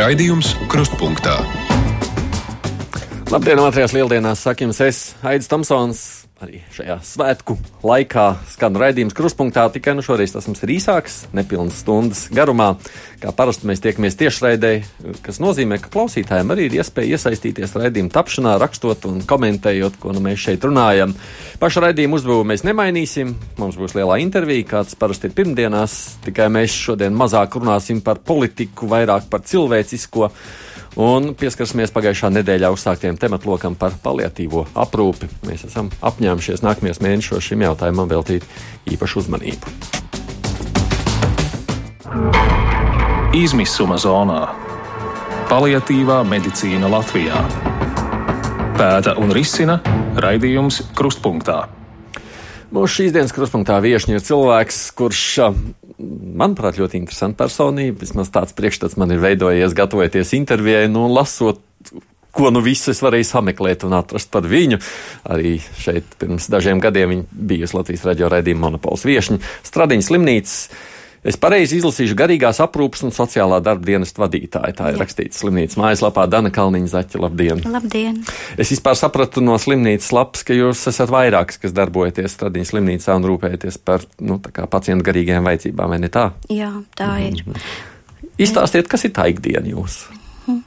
Raidījums Krustpunktā. Labdien, otrajās lieldienās saka jums es, Aidis Tomsons. Arī šajā svētku laikā skan raidījums krustpunktā, tikai nu šoreiz tas mums ir īsāks, nepilnas stundas garumā. Kā parasti mēs tiekamies tiešraidē, kas nozīmē, ka klausītājiem arī ir iespēja iesaistīties raidījuma tapšanā, rakstot un komentējot, ko nu mēs šeit runājam. Pašu raidījumu uzbūvu mēs nemainīsim, mums būs lielā intervija, kāds parasti ir pirmdienās, tikai mēs šodien mazāk runāsim par politiku, vairāk par cilvēcisko un pieskarsimies pagājušā nedēļā uzsāktiem tematlokam par paliatīvo aprūpi. Mēs esam apņēmušies nākamajos mēnešos šim jautājumam veltīt īpašu uzmanību. Izmisuma zonā - paliatīvā medicīna Latvijā. Pēta un risina raidījums Krustpunktā. Mūsu šīs dienas krustpunktā viesiņš ir cilvēks, kurš, manuprāt, ļoti interesants personība. Vismaz tāds priekšstats man ir veidojies, gatavojoties intervijai, nu, lasot ko nu visu es varēju sameklēt un atrast par viņu. Arī šeit pirms dažiem gadiem viņa bijusi Latvijas radio raidījuma monopols viešņa Stradiņas slimnīcas. Es pareizi izlasīšu garīgās aprūpas un sociālā darba dienas vadītāju. Tā ir Jā. rakstīts slimnīcas mājaslapā Dana Kalniņa Zaķa. Labdien! Labdien! Es vispār sapratu no slimnīcas lapas, ka jūs esat vairāks, kas darbojaties Stradiņas slimnīcā un rūpēties par nu, pacientu garīgajām vajadzībām, vai ne tā? Jā, tā mm -hmm. ir. Mhm. Izstāstiet, kas ir tā ikdiena jūsu? Mhm.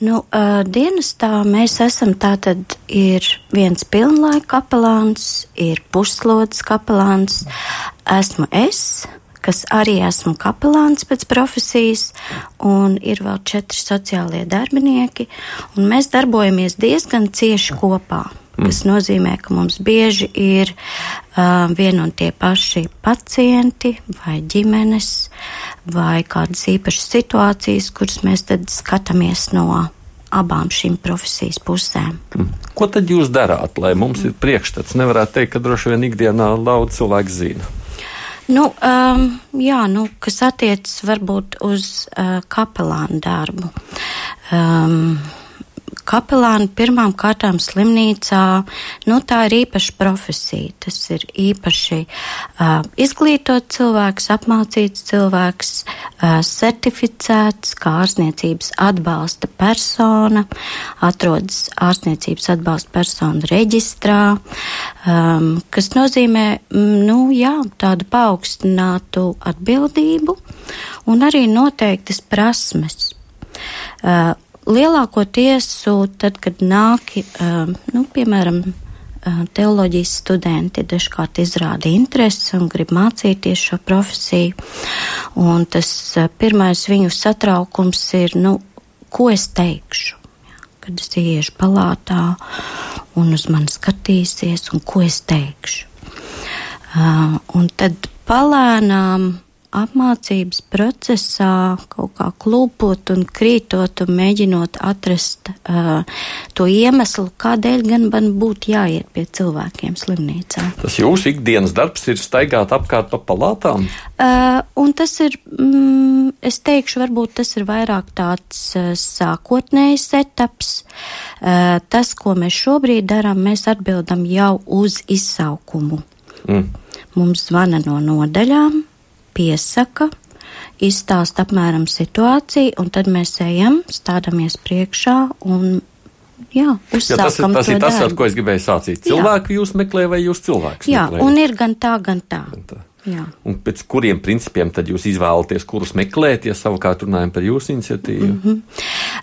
Nu, uh, dienestā mēs esam tātad ir viens pilnlaika kapelāns, ir puslodes kapelāns, esmu es, kas arī esmu kapelāns pēc profesijas, un ir vēl četri sociālie darbinieki, un mēs darbojamies diezgan cieši kopā. Mm. Tas nozīmē, ka mums bieži ir uh, vien un tie paši pacienti vai ģimenes vai kādas īpašas situācijas, kuras mēs tad skatāmies no abām šīm profesijas pusēm. Mm. Ko tad jūs darāt, lai mums ir priekšstats? Nevarētu teikt, ka droši vien ikdienā daudz cilvēku zina. Nu, um, jā, nu, kas attiecas varbūt uz uh, kapelānu darbu. Um, kapelāni pirmām kārtām slimnīcā, nu tā ir īpaša profesija. Tas ir īpaši uh, izglītots cilvēks, apmācīts cilvēks, uh, certificēts kā ārstniecības atbalsta persona, atrodas ārstniecības atbalsta persona reģistrā, um, kas nozīmē, nu jā, tādu paaugstinātu atbildību un arī noteiktas prasmes. Uh, lielākoties, tad, kad nāk, nu, piemēram, teoloģijas studenti dažkārt izrāda interesi un grib mācīties šo profesiju. Un tas pirmais viņu satraukums ir, nu, ko es teikšu, kad es ieiešu palātā un uz mani skatīsies, un ko es teikšu. Un tad palēnām apmācības procesā kaut kā klūpot un krītot un mēģinot atrast uh, to iemeslu, kādēļ gan man būtu jāiet pie cilvēkiem slimnīcā. Tas jūsu ikdienas darbs ir staigāt apkārt pa palātām? Uh, un tas ir, mm, es teikšu, varbūt tas ir vairāk tāds uh, sākotnējs etaps. Uh, tas, ko mēs šobrīd darām, mēs atbildam jau uz izsaukumu. Mm. Mums zvana no nodaļām, piesaka, izstāsta apmēram situāciju, un tad mēs ejam, stādamies priekšā un Jā, jā, tas ir tas, ir tas ar ko es gribēju sācīt. Cilvēku jā. jūs meklējat, vai jūs cilvēkus jā, meklējat? Jā, un ir gan tā, gan tā. Gan tā. Jā. Un pēc kuriem principiem tad jūs izvēlaties, kurus meklēt, ja savukārt runājam par jūsu iniciatīvu? Mm -hmm.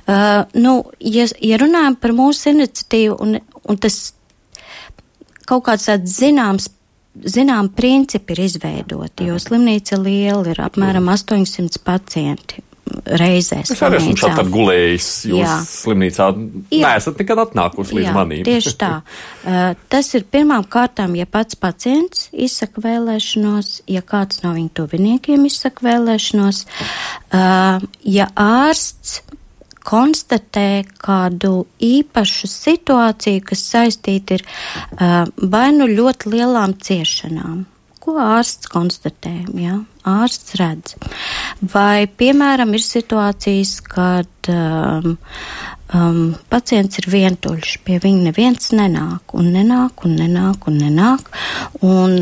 uh, nu, ja, ja runājam par mūsu iniciatīvu, un, un tas kaut kāds zināms zinām, principi ir izveidoti, jo slimnīca liela ir apmēram 800 pacienti reizēs. Es arī esmu šādi gulējis jūs Jā. slimnīcā. Jā. Nē, esat nekad atnākusi līdz Jā, manīm. Tieši tā. Uh, tas ir pirmām kārtām, ja pats pacients izsaka vēlēšanos, ja kāds no viņa tuviniekiem izsaka vēlēšanos, uh, ja ārsts konstatē kādu īpašu situāciju, kas saistīta ir uh, vai nu ļoti lielām ciešanām. Ko ārsts konstatē? Ja? Ārsts redz. Vai, piemēram, ir situācijas, kad um, um, pacients ir vientuļš, pie viņa neviens nenāk, un nenāk, un nenāk, un nenāk. Un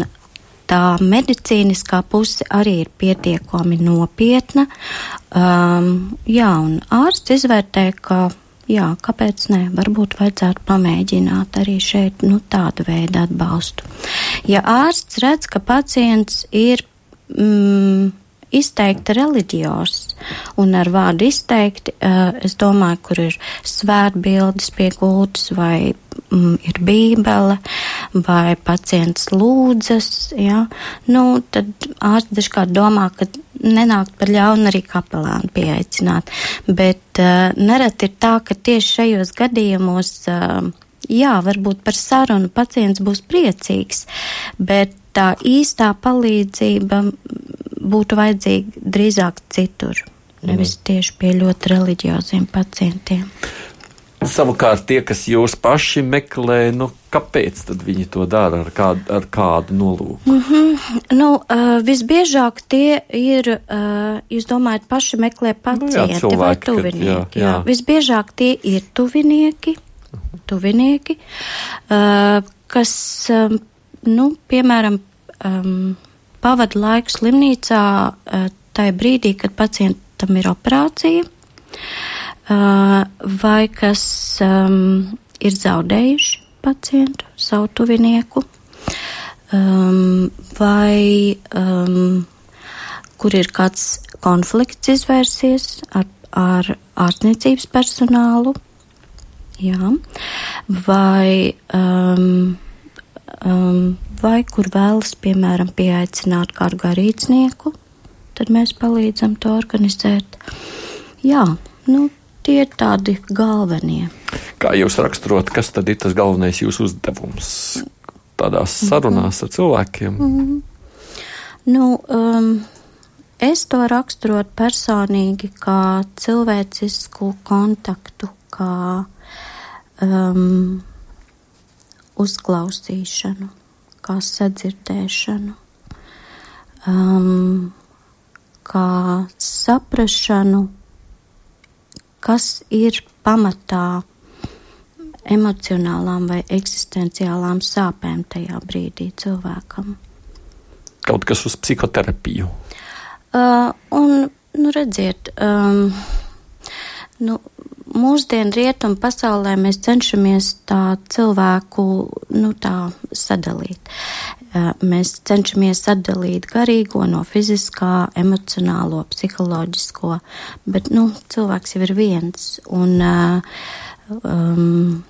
tā medicīniskā puse arī ir pietiekami nopietna. Um, jā, un ārsts izvērtē, ka jā, kāpēc ne? Varbūt vajadzētu pamēģināt arī šeit nu, tādu veidu atbalstu. Ja ārsts redz, ka pacients ir mm, izteikti reliģios, un ar vārdu izteikti, uh, es domāju, kur ir svētbildes piegūtas, vai mm, ir bībele, vai pacients lūdzas, ja, nu, tad ārsts dažkārt domā, ka nenākt par ļaunu arī kapelānu pieaicināt, bet uh, nereti ir tā, ka tieši šajos gadījumos, uh, jā, varbūt par sarunu pacients būs priecīgs, bet tā īstā palīdzība būtu vajadzīga drīzāk citur, nevis mm. tieši pie ļoti reliģioziem pacientiem. Savukārt tie, kas jūs paši meklē, nu, kāpēc viņi to dara, ar kādu, ar kādu nolūku? Mm -hmm. nu, uh, visbiežāk tie ir, uh, jūs domājat, paši meklē pacienti nu, jā, cilvēki, vai tuvinieki. Jā, jā. jā, visbiežāk tie ir tuvinieki, tuvinieki uh, kas, um, nu, piemēram, um, pavada laiku slimnīcā uh, tajā brīdī, kad pacientam ir operācija, uh, vai kas um, ir zaudējuši pacientu, savu tuvinieku, um, vai um, kur ir kāds konflikts izvērsies ar, ar ārstniecības personālu, jā, vai um, um, vai kur vēlas, piemēram, pieaicināt kādu garīdznieku, tad mēs palīdzam to organizēt. Jā, nu, tie ir tādi galvenie. Kā jūs raksturot, kas tad ir tas galvenais jūsu uzdevums tādās sarunās ar cilvēkiem? Mm -hmm. Nu, um, es to raksturot personīgi kā cilvēcisku kontaktu, kā um, uzklausīšanu, kā sadzirdēšanu, um, kā saprašanu, kas ir pamatā emocionālām vai eksistenciālām sāpēm tajā brīdī cilvēkam. Kaut kas uz psihoterapiju. Uh, un, nu, redziet, um, nu, mūsdienu rietumu pasaulē mēs cenšamies tā cilvēku nu, tā sadalīt. Mēs cenšamies atdalīt garīgo no fiziskā, emocionālo, psiholoģisko, bet nu, cilvēks jau ir viens. Un, um,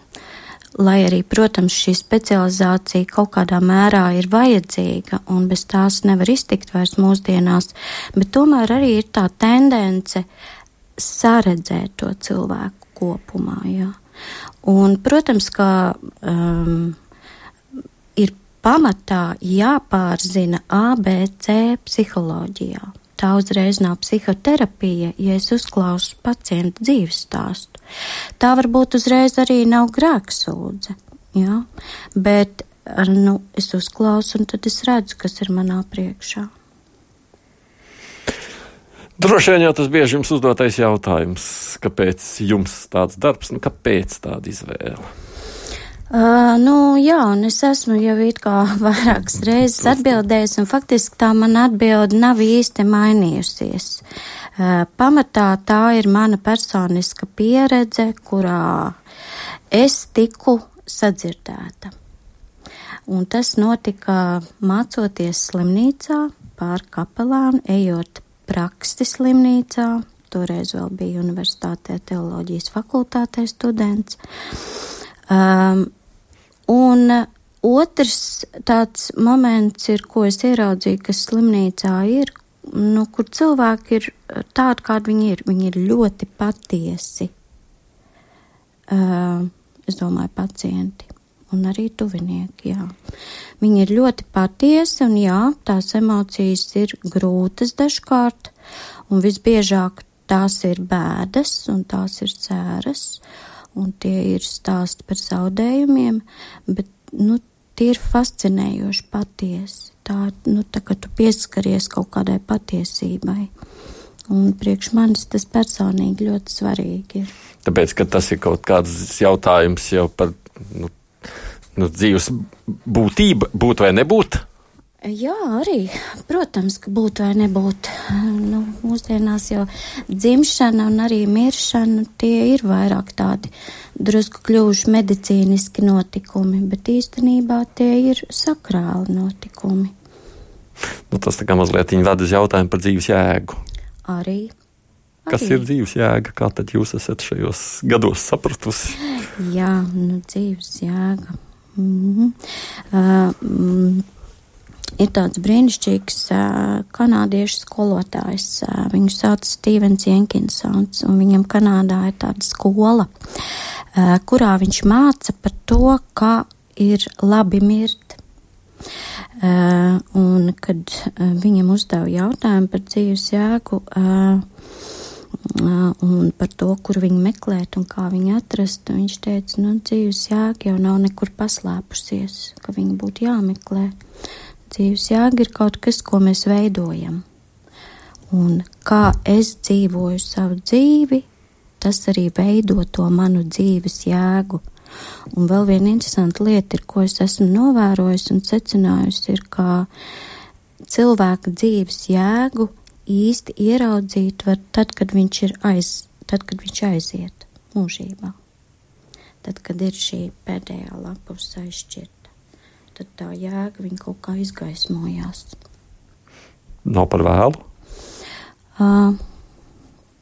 lai arī, protams, šī specializācija kaut kādā mērā ir vajadzīga un bez tās nevar iztikt vairs mūsdienās, bet tomēr arī ir tā tendence uh, saredzēt to cilvēku kopumā. Jā. Un, protams, ka um, ir pamatā jāpārzina ABC psiholoģijā. Tā uzreiz nav psihoterapija, ja es uzklausu pacientu dzīves stāstu. Tā varbūt uzreiz arī nav grēksūdze, jā? bet nu, es uzklausu un tad es redzu, kas ir manā priekšā. Droši vien jau tas bieži jums uzdotais jautājums, kāpēc jums tāds darbs, nu kāpēc tāda izvēle? Uh, nu, jā, un es esmu jau it kā vairākas reizes atbildējis, un faktiski tā man atbilde nav īsti mainījusies. Uh, pamatā tā ir mana personiska pieredze, kurā es tiku sadzirdēta. Un tas notika mācoties slimnīcā pār kapelānu, ejot praksi slimnīcā. Toreiz vēl bija universitātē teoloģijas fakultātē students. Um, un otrs tāds moments ir, ko es ieraudzīju, kas slimnīcā ir, nu, kur cilvēki ir tādi, kādi viņi ir. Viņi ir ļoti patiesi. Uh, es domāju, pacienti un arī tuvinieki. Jā. Viņi ir ļoti patiesi, un jā, tās emocijas ir grūtas dažkārt, un visbiežāk tās ir bēdas, un tās ir cēras, un tie ir stāsti par zaudējumiem, bet, nu, tie ir fascinējoši patiesi. Tā, nu, tā kā tu pieskaries kaut kādai patiesībai. Un priekš manis tas personīgi ļoti svarīgi ir. Tāpēc, ka tas ir kaut kāds jautājums jau par nu, nu, dzīves būtība, būt vai nebūt? Jā, arī, protams, ka būt vai nebūt. Nu, mūsdienās jau dzimšana un arī miršana tie ir vairāk tādi drusku kļuvuši medicīniski notikumi, bet īstenībā tie ir sakrāli notikumi. Nu, tas tā kā mazliet viņa vada uz jautājumu par dzīves jēgu. Arī. Kas arī. ir dzīves jēga? Kā tad jūs esat šajos gados sapratusi? Jā, nu, dzīves jēga. Mm -hmm. mm, ir tāds brīnišķīgs uh, kanādiešu skolotājs. Uh, viņu sauc Stevens Jenkinsons, un viņam Kanādā ir tāda skola, uh, kurā viņš māca par to, kā ir labi mirt. Uh, un kad uh, viņam uzdeva jautājumu par dzīves jēgu, uh, un par to, kur viņu meklēt un kā viņu atrast. Viņš teica, nu, dzīves jēga jau nav nekur paslēpusies, ka viņa būtu jāmeklē. Dzīves jēga ir kaut kas, ko mēs veidojam. Un kā es dzīvoju savu dzīvi, tas arī veido to manu dzīves jēgu. Un vēl viena interesanta lieta, ir, ko es esmu novērojusi un secinājusi, ir, ka cilvēka dzīves jēgu īsti ieraudzīt var tad, kad viņš ir aiz, tad, kad viņš aiziet mūžībā. Tad, kad ir šī pēdējā lapus aizšķirta, tad tā jēga viņa kaut kā izgaismojās. Nav par vēlu? Uh,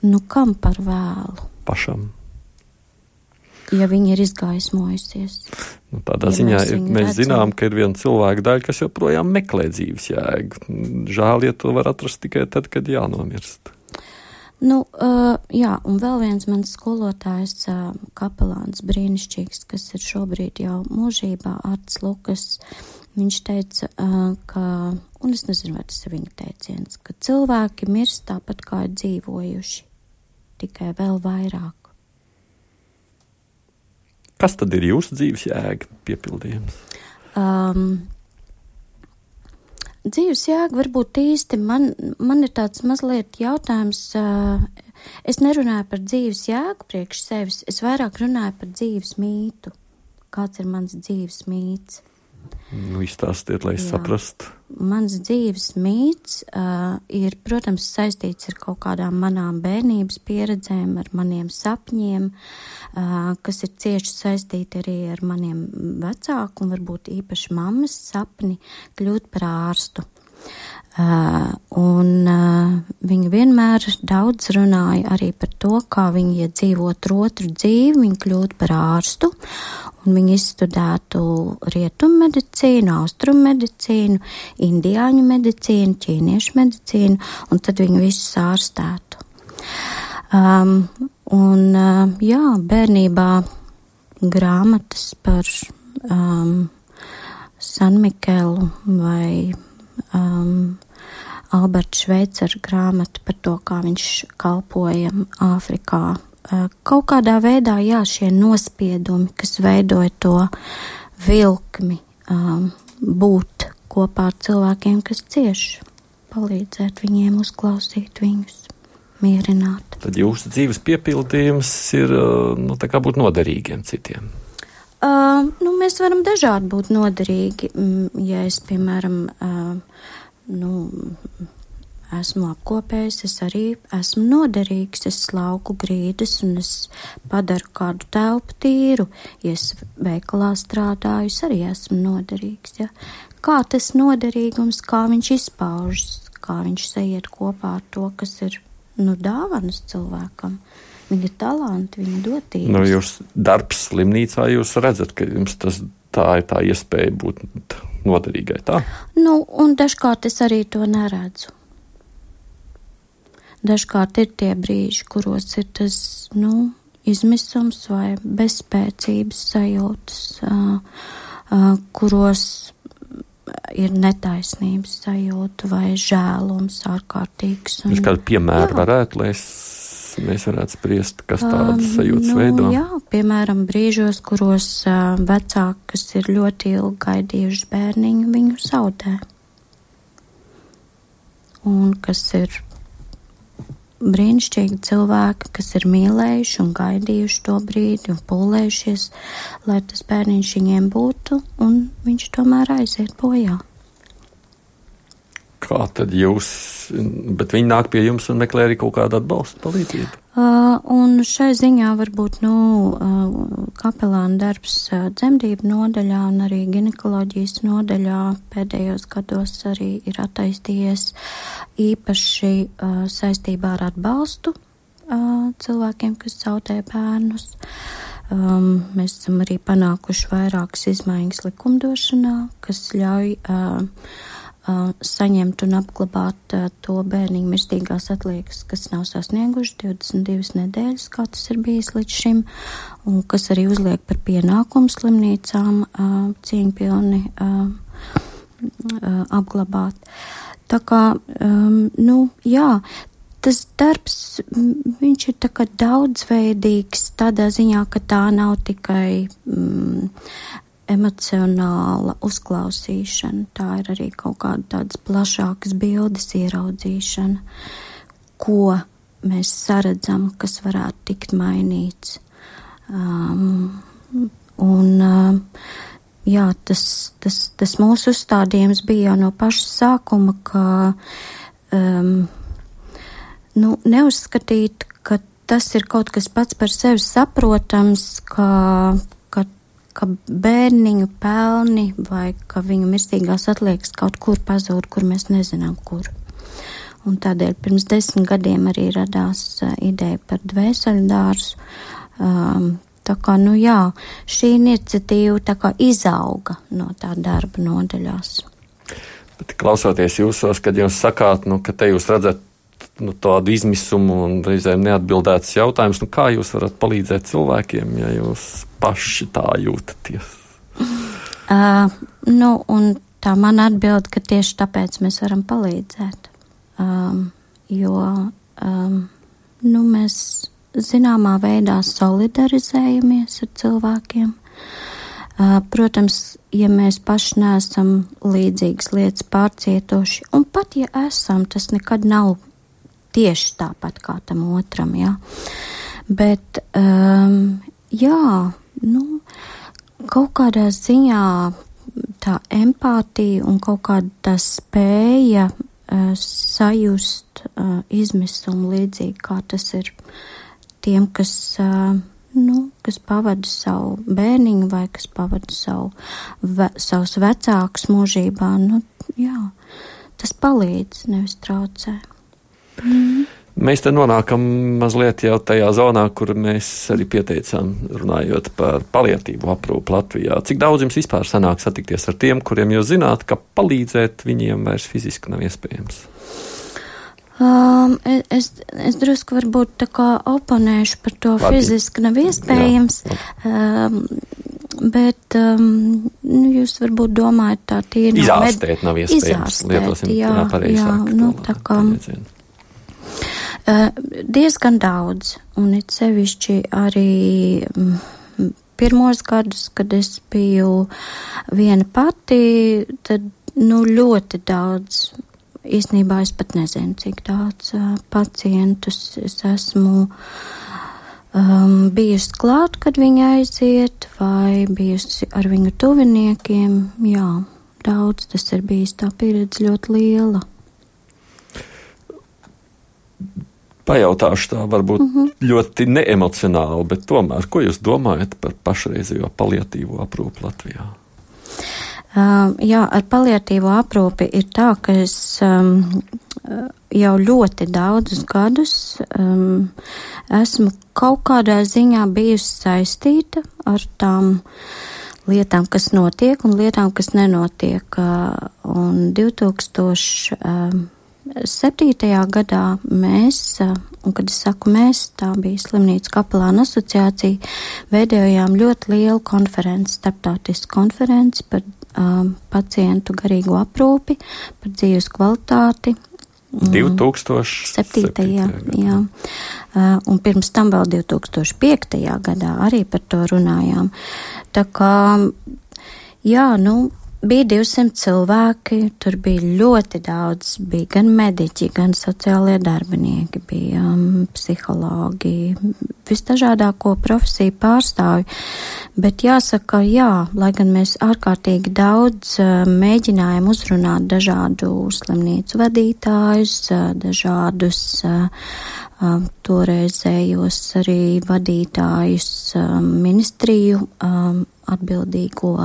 nu, kam par vēlu? Pašam ja viņa ir izgaismojusies. Nu, tādā ja ziņā mēs, mēs redzam. zinām, ka ir viena cilvēka daļa, kas joprojām meklē dzīves jēgu. Žēl, ja to var atrast tikai tad, kad jānomirst. Nu, uh, jā, un vēl viens mans skolotājs, uh, kapelāns brīnišķīgs, kas ir šobrīd jau mūžībā, Arts Lukas, viņš teica, uh, ka, un es nezinu, vai tas ir viņa teiciens, ka cilvēki mirst tāpat kā ir dzīvojuši, tikai vēl vairāk. Kas tad ir jūsu dzīves jēga, piepildījums? Um, dzīves jēga varbūt īsti man, man ir tāds mazliet jautājums. Uh, es nerunāju par dzīves jēgu priekš sevis, es vairāk runāju par dzīves mītu. Kāds ir mans dzīves mīts? Nu, izstāstiet, lai es saprastu. Mans dzīves mīts uh, ir, protams, saistīts ar kaut kādām manām bērnības pieredzēm, ar maniem sapņiem, uh, kas ir cieši saistīti arī ar maniem vecāku un varbūt īpaši mammas sapni kļūt par ārstu. Uh, un uh, viņa vienmēr daudz runāja arī par to, kā viņa, ja dzīvotu otru dzīvi, viņa kļūtu par ārstu, un viņa izstudētu rietumu medicīnu, austrumu medicīnu, indiāņu medicīnu, ķīniešu medicīnu, un tad viņu visus ārstētu. Um, un, uh, jā, bērnībā grāmatas par um, San Mikelu vai um, Alberta Šveicera grāmatu par to, kā viņš kalpoja Āfrikā. Uh, kaut kādā veidā, jā, šie nospiedumi, kas veidoja to vilkmi, um, būt kopā ar cilvēkiem, kas cieš, palīdzēt viņiem, uzklausīt viņus, mierināt. Tad jūsu dzīves piepildījums ir, uh, nu, tā kā būt noderīgiem citiem. Uh, nu, mēs varam dažādi būt noderīgi. Mm, ja es, piemēram, uh, nu, esmu apkopējis, es arī esmu noderīgs. Es slauku grīdas un es padaru kādu telpu tīru. Ja es veikalā strādāju, es arī esmu noderīgs. Ja? Kā tas noderīgums, kā viņš izpaužas, kā viņš sajiet kopā ar to, kas ir nu, dāvanas cilvēkam. Viņa talanti, viņa dotības. Nu, jūs darbs slimnīcā, jūs redzat, ka jums tas tā ir tā iespēja būt noderīgai. Tā? Nu, un dažkārt es arī to neredzu. Dažkārt ir tie brīži, kuros ir tas, nu, izmisums vai bezspēcības sajūtas, uh, uh, kuros ir netaisnības sajūta vai žēlums ārkārtīgs. Jūs kādu piemēru varētu, lai es mēs varētu spriest, kas tādas um, sajūtas nu, veido? Jā, piemēram, brīžos, kuros uh, vecāki, kas ir ļoti ilgi gaidījuši bērniņu, viņu zaudē. Un kas ir brīnišķīgi cilvēki, kas ir mīlējuši un gaidījuši to brīdi un pūlējušies, lai tas bērniņš viņiem būtu, un viņš tomēr aiziet bojā. Kā tad jūs, bet viņi nāk pie jums un meklē arī kaut kādu atbalstu, palīdzību? Uh, un šai ziņā varbūt, nu, uh, kapelāna darbs uh, dzemdību nodaļā un arī ginekoloģijas nodaļā pēdējos gados arī ir attīstījies īpaši uh, saistībā ar atbalstu uh, cilvēkiem, kas zaudē bērnus. Um, mēs esam arī panākuši vairākas izmaiņas likumdošanā, kas ļauj uh, saņemt un apglabāt to bērniņu mirstīgās atliekas, kas nav sasnieguši 22 nedēļas, kā tas ir bijis līdz šim, un kas arī uzliek par pienākumu slimnīcām cieņpilni apglabāt. Tā kā, um, nu, jā, tas darbs, viņš ir tā kā daudzveidīgs tādā ziņā, ka tā nav tikai mm, emocionāla uzklausīšana, tā ir arī kaut kāda tādas plašākas bildes ieraudzīšana, ko mēs saredzam, kas varētu tikt mainīts. Um, un, um, jā, tas, tas, tas mūsu uzstādījums bija jau no paša sākuma, ka um, nu, neuzskatīt, ka tas ir kaut kas pats par sevi saprotams, ka, ka bērniņu pelni vai ka viņu mirstīgās atliekas kaut kur pazūd, kur mēs nezinām, kur. Un tādēļ pirms desmit gadiem arī radās ideja par dvēseli dārzu. Um, tā kā, nu jā, šī iniciatīva tā kā izauga no tā darba nodaļās. Bet klausoties jūsos, kad jūs sakāt, nu, ka te jūs redzat nu, tādu izmisumu un reizēm neatbildētas jautājumus. Nu, kā jūs varat palīdzēt cilvēkiem, ja jūs paši tā jūtaties? Uh, nu, tā man atbild, ka tieši tāpēc mēs varam palīdzēt. Um, jo um, nu, mēs zināmā veidā solidarizējamies ar cilvēkiem. Uh, protams, ja mēs paši neesam līdzīgas lietas pārcietoši, un pat ja esam, tas nekad nav tieši tāpat kā tam otram. Ja? Bet, um, jā, nu, kaut kādā ziņā tā empātija un kaut kāda spēja uh, sajust uh, izmisumu līdzīgi kā tas ir tiem, kas, uh, nu, kas pavada savu bērniņu vai kas pavada savu, ve, savus vecākus mūžībā. Nu, jā, tas palīdz, nevis traucē. Mm. Mēs te nonākam mazliet jau tajā zonā, kur mēs arī pieteicām, runājot par paliatīvu aprūpu Latvijā. Cik daudz jums vispār sanāk satikties ar tiem, kuriem jūs zināt, ka palīdzēt viņiem vairs fiziski nav iespējams? Um, es, es drusku varbūt tā kā oponēšu par to Labi. fiziski nav iespējams. Jā. Um, Bet um, nu, jūs varbūt domājat tā tīri. Izārstēt nav iespējams. Izārstēt, jā, jā, jā, nu, tā kā. Paļiedzien. Uh, diezgan daudz, un it sevišķi arī mm, pirmos gadus, kad es biju viena pati, tad nu, ļoti daudz. Īsnībā es pat nezinu, cik daudz uh, pacientus es esmu um, bijusi klāt, kad viņi aiziet, vai bijusi ar viņu tuviniekiem. Jā, daudz tas ir bijis, tā pieredze ļoti liela. Pajautāšu tā, varbūt mm -hmm. ļoti neemocionāli, bet tomēr, ko jūs domājat par pašreizējo paliatīvo aprūpi Latvijā? Um, jā, ar paliatīvo aprūpi ir tā, ka es um, jau ļoti daudzus gadus um, esmu kaut kādā ziņā bijusi saistīta ar tām lietām, kas notiek un lietām, kas nenotiek. Uh, un 2000. Um, Septītajā gadā mēs, un kad es saku mēs, tā bija Slimnīca kapelāna asociācija, veidojām ļoti lielu konferenci, starptautisku konferenci par um, pacientu garīgo aprūpi, par dzīves kvalitāti. 2007. Jā, jā. Uh, un pirms tam vēl 2005. gadā arī par to runājām. Tā kā, jā, nu, bija 200 cilvēki, tur bija ļoti daudz, bija gan mediķi, gan sociālie darbinieki, bija um, psihologi, visdažādāko profesiju pārstāvi. Bet jāsaka, jā, lai gan mēs ārkārtīgi daudz uh, mēģinājām uzrunāt dažādu slimnīcu vadītājus, uh, dažādus uh, uh, toreizējos arī vadītājus uh, ministriju um, atbildīgo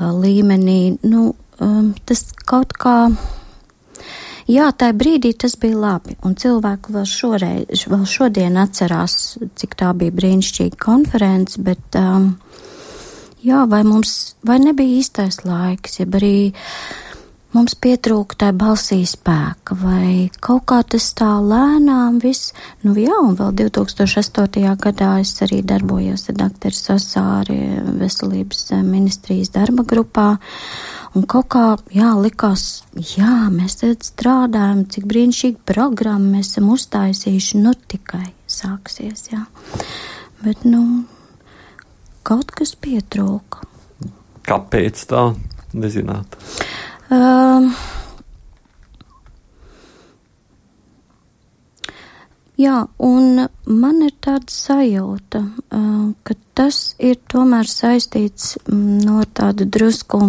līmenī, nu, um, tas kaut kā. Jā, tajā brīdī tas bija labi, un cilvēki vēl, šoreiz, vēl šodien atcerās, cik tā bija brīnišķīga konference, bet, um, jā, vai mums, vai nebija īstais laiks, jeb arī mums pietrūka tā balsī spēka, vai kaut kā tas tā lēnām viss, nu jā, un vēl 2008. gadā es arī darbojos ar doktoru Sasāri veselības ministrijas darba grupā, un kaut kā, jā, likās, jā, mēs strādājam, cik brīnišķīgi programma mēs esam uztaisījuši, nu tikai sāksies, jā. Bet, nu, kaut kas pietrūka. Kāpēc tā? Nezināt. Um, jā, un man ir tāda sajūta, uh, ka tas ir tomēr saistīts mm, no tādu drusku.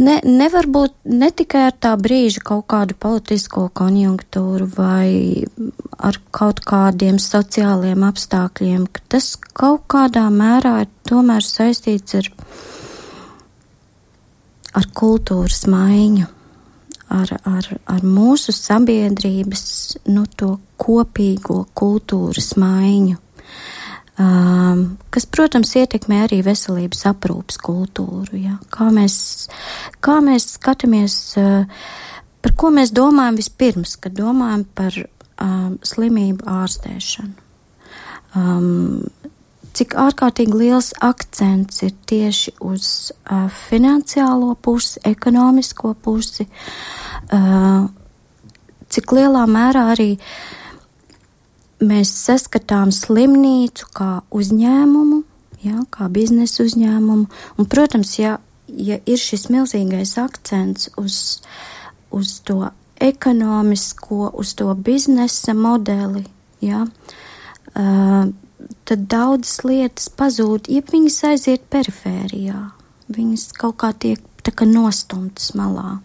Ne, nevar būt ne tikai ar tā brīža kaut kādu politisko konjunktūru vai ar kaut kādiem sociāliem apstākļiem, ka tas kaut kādā mērā ir tomēr saistīts ar ar kultūras maiņu, ar, ar, ar mūsu sabiedrības nu, to kopīgo kultūras maiņu, um, kas, protams, ietekmē arī veselības aprūpas kultūru. Ja? Kā, mēs, kā mēs skatāmies, uh, par ko mēs domājam vispirms, kad domājam par um, slimību ārstēšanu. Um, cik ārkārtīgi liels akcents ir tieši uz uh, finansiālo pusi, ekonomisko pusi, uh, cik lielā mērā arī mēs saskatām slimnīcu kā uzņēmumu, ja, kā biznesa uzņēmumu, un, protams, ja, ja ir šis milzīgais akcents uz, uz to ekonomisko, uz to biznesa modeli, ja, uh, tad daudzas lietas pazūd, ja viņas aiziet perifērijā. Viņas kaut kā tiek tā kā nostumtas malā.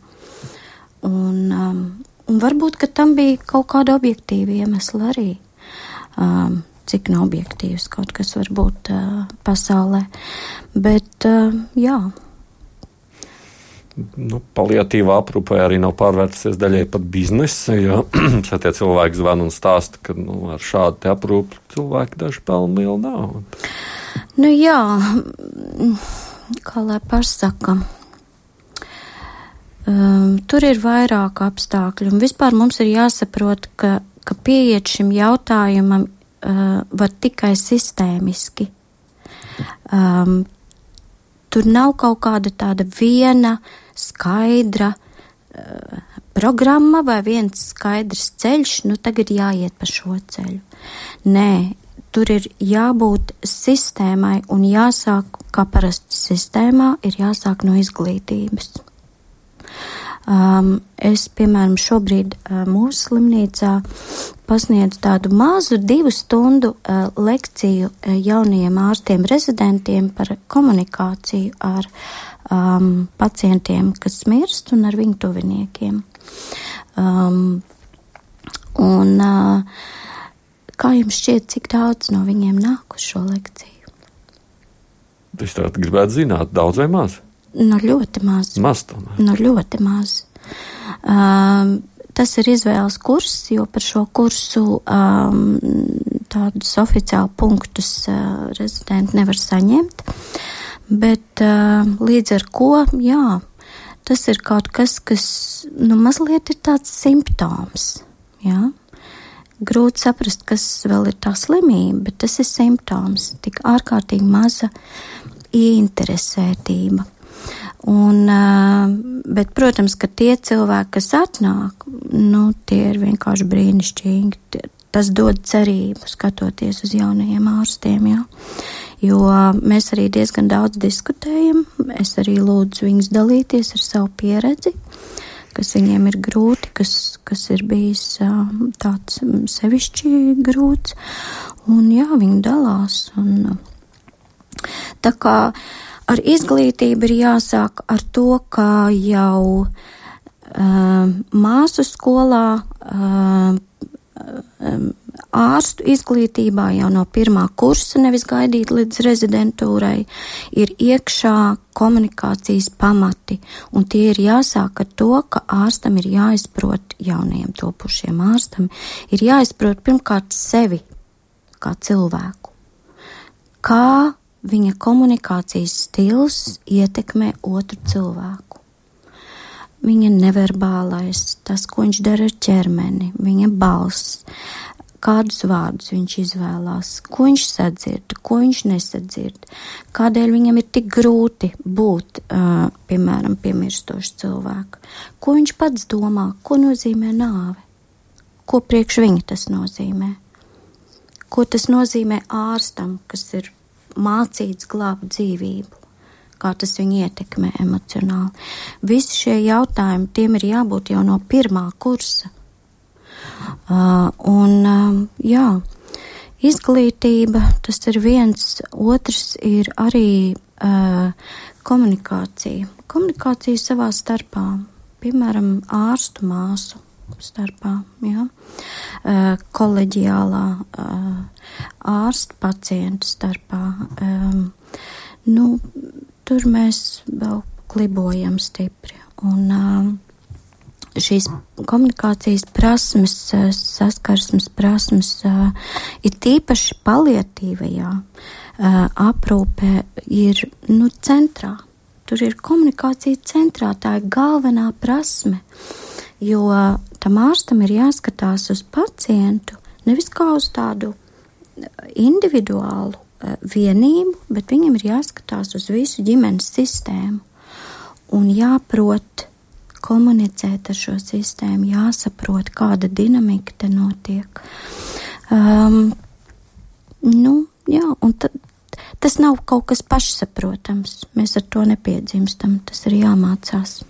Un, um, un varbūt, ka tam bija kaut kāda objektīva iemesla arī. Um, cik nav objektīvs kaut kas var būt uh, pasaulē. Bet, uh, jā, nu, paliatīvā aprūpē arī nav pārvērtusies daļai pat biznesa. Jo tie cilvēki zvana un stāsta, ka nu, ar šādu aprūpi cilvēki daži pelna lielu naudu. Nu, jā, kā lai pasaka. Um, tur ir vairāk apstākļu, un vispār mums ir jāsaprot, ka, ka pieiet šim jautājumam uh, var tikai sistēmiski. Um, tur nav kaut kāda tāda viena uh, skaidra uh, programma vai viens skaidrs ceļš, nu tagad jāiet pa šo ceļu. Nē, tur ir jābūt sistēmai un jāsāk, kā parasti sistēmā, ir jāsāk no izglītības. Um, es, piemēram, šobrīd uh, mūsu slimnīcā pasniedzu tādu mazu divu stundu uh, lekciju uh, jaunajiem ārstiem rezidentiem par komunikāciju ar um, pacientiem, kas mirst, un ar viņu tuviniekiem. Um, un, uh, kā jums šķiet, cik daudz no viņiem nāk uz šo lekciju? Es tādu gribētu zināt, daudz vai maz? Nu, ļoti maz. Maz tomēr. Nu, ļoti maz. Um, tas ir izvēles kurs, jo par šo kursu um, tādus oficiāli punktus uh, rezidenti nevar saņemt. Bet uh, līdz ar ko, jā, tas ir kaut kas, kas nu, mazliet ir tāds simptoms. Jā. Grūti saprast, kas vēl ir tā slimība, bet tas ir simptoms. Tik ārkārtīgi maza ieinteresētība. Un, bet, protams, ka tie cilvēki, kas atnāk, nu, tie ir vienkārši brīnišķīgi. Tas dod cerību, skatoties uz jaunajiem ārstiem. Jā. jo mēs arī diezgan daudz diskutējam. Es arī lūdzu viņus dalīties ar savu pieredzi, kas viņiem ir grūti, kas, kas ir bijis tāds sevišķi grūts. Un jā, viņi dalās. Un, tā kā ar izglītību ir jāsāk ar to, ka jau uh, māsu skolā uh, ārstu izglītībā jau no pirmā kursa, nevis gaidīt līdz rezidentūrai, ir iekšā komunikācijas pamati, un tie ir jāsāk ar to, ka ārstam ir jāizprot, jaunajiem topušiem ārstam, ir jāizprot pirmkārt sevi kā cilvēku. Kā viņa komunikācijas stils ietekmē otru cilvēku. Viņa neverbālais, tas, ko viņš dara ar ķermeni, viņa balss, kādus vārdus viņš izvēlās, ko viņš sadzird, ko viņš nesadzird, kādēļ viņam ir tik grūti būt, uh, piemēram, piemirstošs cilvēks, ko viņš pats domā, ko nozīmē nāve, ko priekš viņa tas nozīmē, ko tas nozīmē ārstam, kas ir mācīts glābt dzīvību kā tas viņu ietekmē emocionāli. Visi šie jautājumi, tiem ir jābūt jau no pirmā kursa. Uh, un, uh, jā, izglītība, tas ir viens, otrs ir arī uh, komunikācija. Komunikācija savā starpā, piemēram, ārstu māsu starpā, jā, uh, koleģiālā uh, ārstu pacientu starpā. Um, nu, tur mēs vēl klibojam stipri. Un, uh, šīs komunikācijas prasmes, saskarsmes prasmes ir tīpaši palietīvajā aprūpē ir nu, centrā. Tur ir komunikācija centrā, tā ir galvenā prasme, jo tam ārstam ir jāskatās uz pacientu nevis kā uz tādu individuālu vienību, bet viņam ir jāskatās uz visu ģimenes sistēmu un jāprot komunicēt ar šo sistēmu, jāsaprot, kāda dinamika te notiek. Um, nu, jā, un tad, tas nav kaut kas pašsaprotams. Mēs ar to nepiedzimstam, tas ir jāmācās.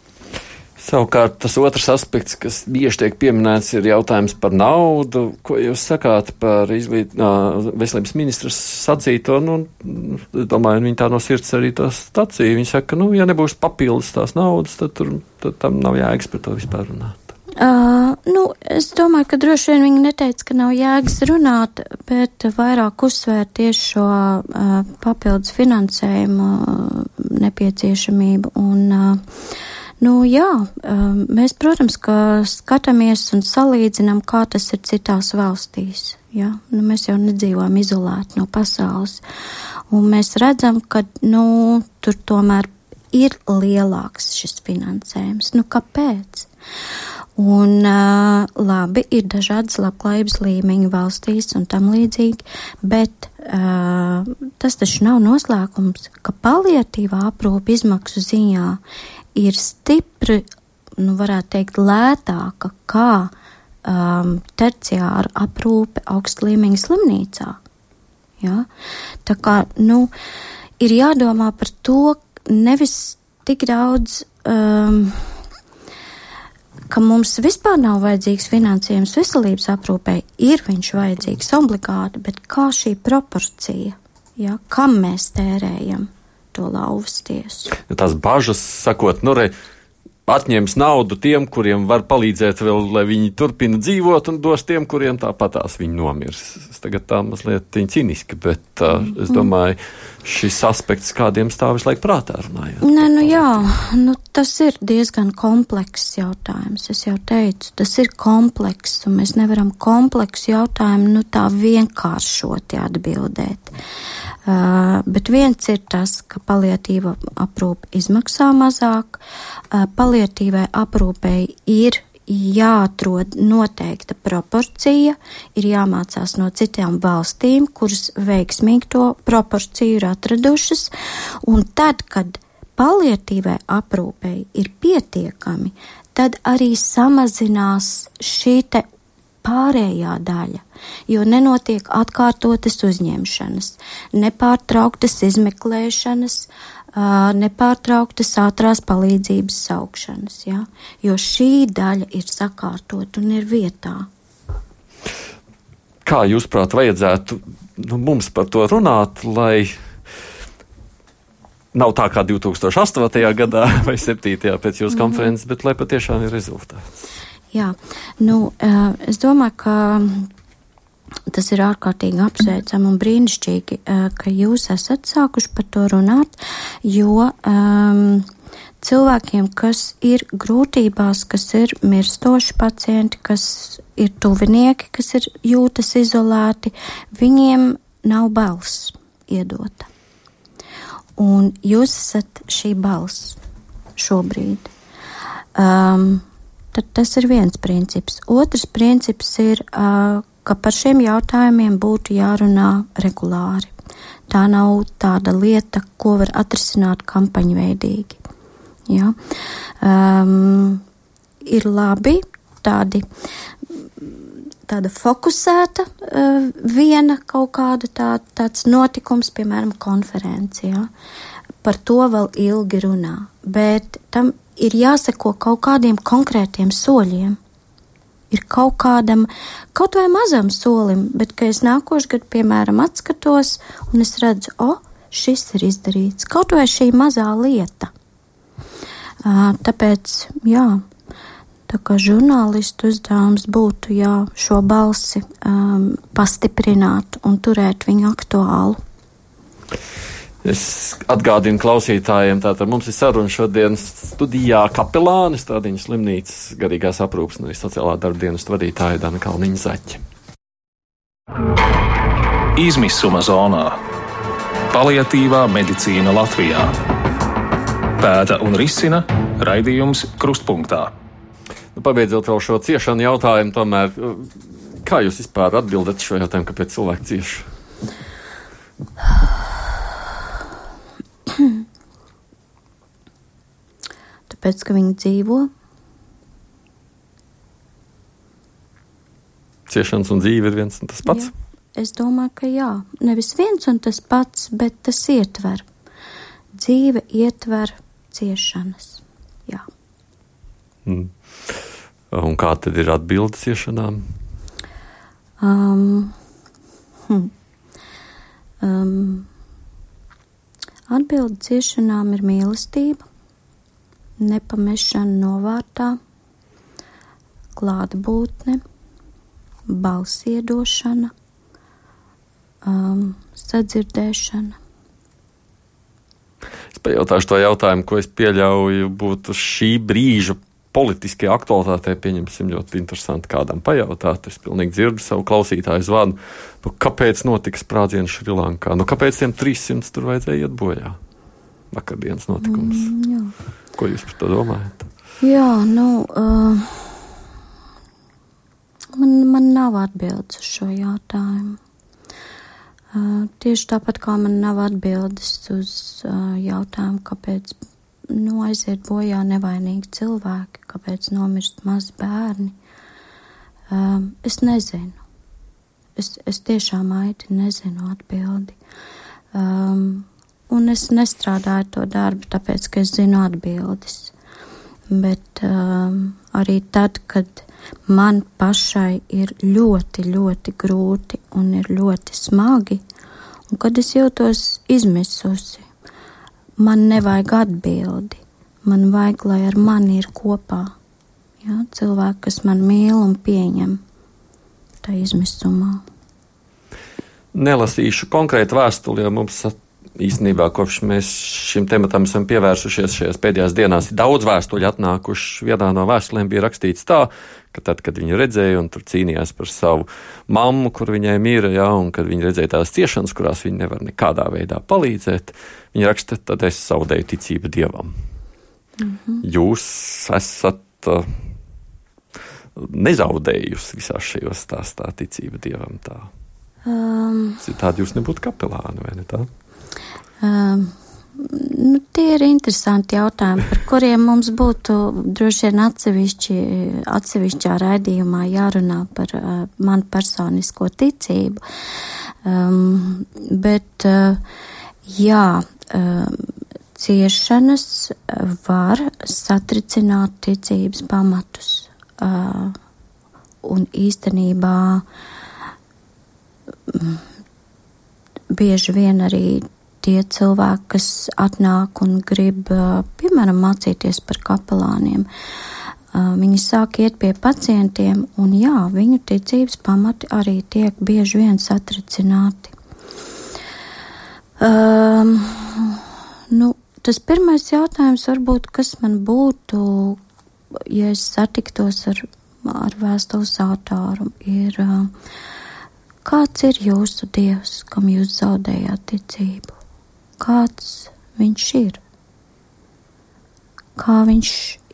Savukārt tas otrs aspekts, kas bieži tiek pieminēts, ir jautājums par naudu. Ko jūs sakāt par izglīt, uh, veselības ministras sacīto? Nu, domāju, viņi tā no sirds arī to stacīja. Viņi saka, ka, nu, ja nebūs papildus tās naudas, tad, tur, tad tam nav jēgas par to vispār runāt. Uh, nu, es domāju, ka droši vien viņi neteica, ka nav jēgas runāt, bet vairāk uzsvērt tieši šo uh, papildus finansējumu uh, nepieciešamību. Un, uh, Nu, jā, um, mēs, protams, skatāmies un salīdzinām, kā tas ir citās valstīs. Ja? Nu, mēs jau nedzīvojam izolēti no pasaules. Un mēs redzam, ka nu, tur tomēr ir lielāks šis finansējums. Nu, kāpēc? Un, uh, labi, ir dažādas labklājības līmeņi valstīs un tam līdzīgi, bet uh, tas taču nav noslēpums, ka paliatīvā aprūpa izmaksu ziņā ir stipri, nu, varētu teikt, lētāka kā um, terciāra aprūpe augsta līmeņa slimnīcā. Ja? Tā kā, nu, ir jādomā par to nevis tik daudz, um, ka mums vispār nav vajadzīgs finansējums veselības aprūpē, ir viņš vajadzīgs obligāti, bet kā šī proporcija, ja, kam mēs tērējam to lauvas tiesu. Tās bažas, sakot, nu, re, atņems naudu tiem, kuriem var palīdzēt vēl, lai viņi turpina dzīvot, un dos tiem, kuriem tāpatās viņi nomirs. Es tagad tā mazliet cīniski, bet uh, es mm. Šis aspekts kādiem stāv visu laiku prātā runājot. Nē, nu jā, nu tas ir diezgan komplekss jautājums. Es jau teicu, tas ir komplekss, un mēs nevaram kompleksu jautājumu, nu tā vienkāršoti atbildēt. Uh, bet viens ir tas, ka paliatīva aprūpe izmaksā mazāk, uh, paliatīvai aprūpei ir jāatrod noteikta proporcija, ir jāmācās no citām valstīm, kuras veiksmīgi to proporciju ir atradušas, un tad, kad paliatīvai aprūpei ir pietiekami, tad arī samazinās šī te pārējā daļa, jo nenotiek atkārtotas uzņemšanas, nepārtrauktas izmeklēšanas, nepārtrauktas ātrās palīdzības saukšanas, ja? jo šī daļa ir sakārtot un ir vietā. Kā jūs prāt, vajadzētu nu, mums par to runāt, lai nav tā kā 2008. gadā vai 2007. pēc jūsu mhm. konferences, bet lai patiešām ir rezultāts? Jā, nu, es domāju, ka tas ir ārkārtīgi apsveicami un brīnišķīgi, ka jūs esat sākuši par to runāt, jo um, cilvēkiem, kas ir grūtībās, kas ir mirstoši pacienti, kas ir tuvinieki, kas ir jūtas izolēti, viņiem nav balss iedota. Un jūs esat šī balss šobrīd. Um, tad tas ir viens princips. Otrs princips ir, uh, ka par šiem jautājumiem būtu jārunā regulāri. Tā nav tāda lieta, ko var atrisināt kampaņveidīgi. Ja? Um, ir labi tādi tāda fokusēta uh, viena kaut kāda tā, tāds notikums, piemēram, konferencijā. Par to vēl ilgi runā, bet tam ir jāseko kaut kādiem konkrētiem soļiem. Ir kaut kādam, kaut vai mazam solim, bet, kad es nākošu gadu, piemēram, atskatos un es redzu, o, šis ir izdarīts, kaut vai šī mazā lieta. Tāpēc, jā, Tā kā žurnālistu uzdevums būtu jā, šo balsi um, pastiprināt un turēt viņu aktuālu. Es atgādinu klausītājiem, tātad mums ir saruna šodien studijā kapelānis, tādiņas slimnīcas garīgās aprūpas un sociālā darba dienas vadītāja Dana Kalniņa Zaķa. Izmisuma zonā - paliatīvā medicīna Latvijā. Pēta un risina raidījums Krustpunktā. Nu, pabeidzot vēl šo ciešanu jautājumu, tomēr, kā jūs vispār atbildat šo jautājumu, kāpēc cilvēki cieš? Tāpēc, ka viņi dzīvo. Ciešanas un dzīve ir viens un tas pats. Jā, es domāju, ka jā. Nevis viens un tas pats, bet tas ietver. Dzīve ietver ciešanas. Jā. Mm. Un kā tad ir atbildes ciešanām? Um, hm. um, Atbilde ciešanām ir mīlestība, nepamešana novārtā, klātbūtne, balsiedošana, um, sadzirdēšana. Es pajautāšu to jautājumu, ko es pieļauju būtu šī brīža politiskajā aktualitātē, pieņemsim, ļoti interesanti kādam pajautāt. Es pilnīgi dzirdu savu klausītāju zvanu, nu, kāpēc notika sprādziens Šrilankā, nu, kāpēc tiem 300 tur vajadzēja iet bojā. Vakardienas notikums. Mm, jā. Ko jūs par to domājat? Jā, nu, uh, man, man nav atbildes uz šo jautājumu. Uh, tieši tāpat kā man nav atbildes uz uh, jautājumu, kāpēc nu, aiziet bojā nevainīgi cilvēki, kāpēc nomirst mazi bērni. Um, es nezinu. Es, es tiešām aiti nezinu atbildi. Um, un es nestrādāju to darbu, tāpēc, ka es zinu atbildes. Bet um, arī tad, kad man pašai ir ļoti, ļoti grūti un ir ļoti smagi, un kad es jūtos izmisusi, man nevajag atbildi. Man vajag, lai ar mani ir kopā ja, cilvēki, kas man mīl un pieņem tā izmisumā. Nelasīšu konkrētu vēstuli, jo mums īstenībā kopš mēs šim tematam esam pievērsušies šajās pēdējās dienās, daudz vēstuļu atnākuši. Vienā no vēstulēm bija rakstīts tā, ka tad, kad viņi redzēja un tur cīnījās par savu mammu, kur viņai mīra, ja, un kad viņi redzēja tās ciešanas, kurās viņi nevar nekādā veidā palīdzēt, viņi raksta, tad es zaudēju ticību dievam. -hmm. Jūs esat uh, nezaudējusi visā šajos stāstā ticību dievam. Tā. Um, Citādi jūs nebūtu kapelāni, vai ne tā? Um, Nu, tie ir interesanti jautājumi, par kuriem mums būtu droši vien atsevišķi, atsevišķā raidījumā jārunā par uh, manu personisko ticību. Um, bet, uh, jā, um, ciešanas var satricināt ticības pamatus. Uh, un īstenībā bieži vien arī tie cilvēki, kas atnāk un grib, piemēram, mācīties par kapelāniem. Viņi sāk iet pie pacientiem, un jā, viņu ticības pamati arī tiek bieži vien satricināti. Um, nu, tas pirmais jautājums varbūt, kas man būtu, ja es satiktos ar, ar vēstules autāru, ir, kāds ir jūsu dievs, kam jūs zaudējāt ticību? Kāds viņš ir, kā viņš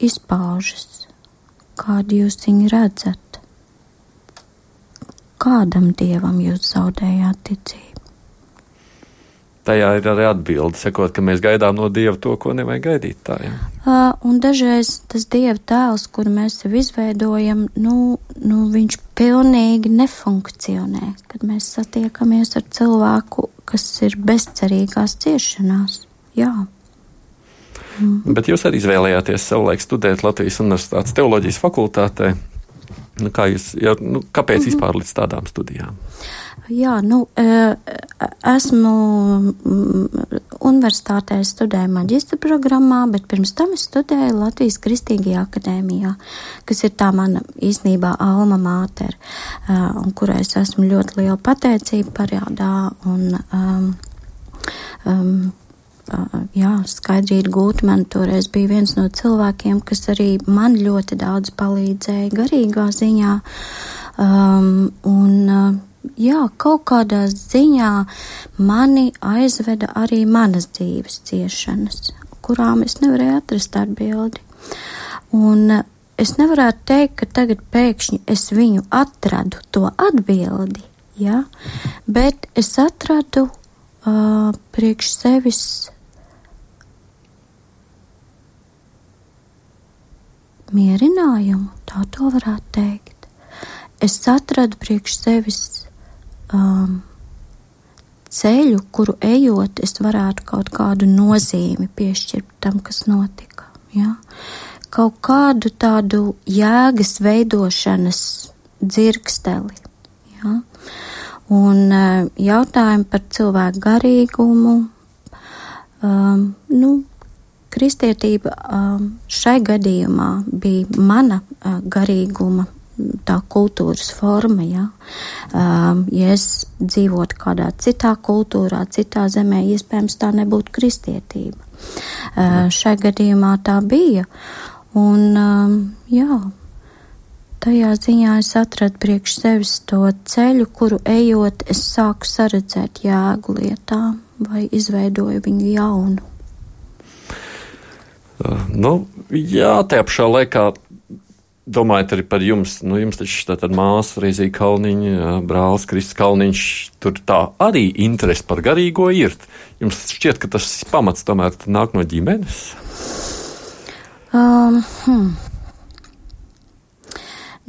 izpaužas, kādu jūs viņu redzat, kādam dievam jūs zaudējāt ticību. Tajā ir arī atbilde, sakot, ka mēs gaidām no Dieva to, ko nevajag gaidīt. Tā, ja. uh, un dažreiz tas Dieva tēls, kuru mēs sev izveidojam, nu, nu, viņš pilnīgi nefunkcionē, kad mēs satiekamies ar cilvēku, kas ir bezcerīgās ciešanās. Jā. Mm. Bet jūs arī izvēlējāties savulaik studēt Latvijas Universitātes teoloģijas fakultātē. Nu, kā jūs, ja, nu, kāpēc mm -hmm. vispār līdz tādām studijām? Jā, nu, e, esmu universitātē studēju maģistra programmā, bet pirms tam es studēju Latvijas Kristīgajā akadēmijā, kas ir tā mana īstenībā alma māter, e, un kurai es esmu ļoti liela pateicība parādā. Un, um, um, jā, Skaidrīta Gūtmana toreiz bija viens no cilvēkiem, kas arī man ļoti daudz palīdzēja garīgā ziņā. Um, un, jā, kaut kādā ziņā mani aizveda arī manas dzīves ciešanas, kurām es nevarēju atrast atbildi. Un es nevarētu teikt, ka tagad pēkšņi es viņu atradu to atbildi, ja? bet es atradu uh, priekš sevis mierinājumu, tā to varētu teikt. Es atradu priekš sevis um, ceļu, kuru ejot, es varētu kaut kādu nozīmi piešķirt tam, kas notika. Ja? Kaut kādu tādu jēgas veidošanas dzirksteli. Ja? Un uh, jautājumi par cilvēku garīgumu, um, nu, kristietība um, šai gadījumā bija mana uh, garīguma tā kultūras forma. Ja? Um, ja es dzīvotu kādā citā kultūrā, citā zemē, iespējams tā nebūtu kristietība. Uh, šai gadījumā tā bija. Un, um, jā, tajā ziņā es atradu priekš sevis to ceļu, kuru ejot, es sāku saredzēt jēgu lietām vai izveidoju viņu jaunu. Nu, jā, tajā pašā laikā domājot arī par jums, nu, jums taču tā tad māsa Reizija Kalniņa, brālis Kristis Kalniņš, tur tā arī interesi par garīgo ir. Jums šķiet, ka tas pamats tomēr nāk no ģimenes? Um, hmm.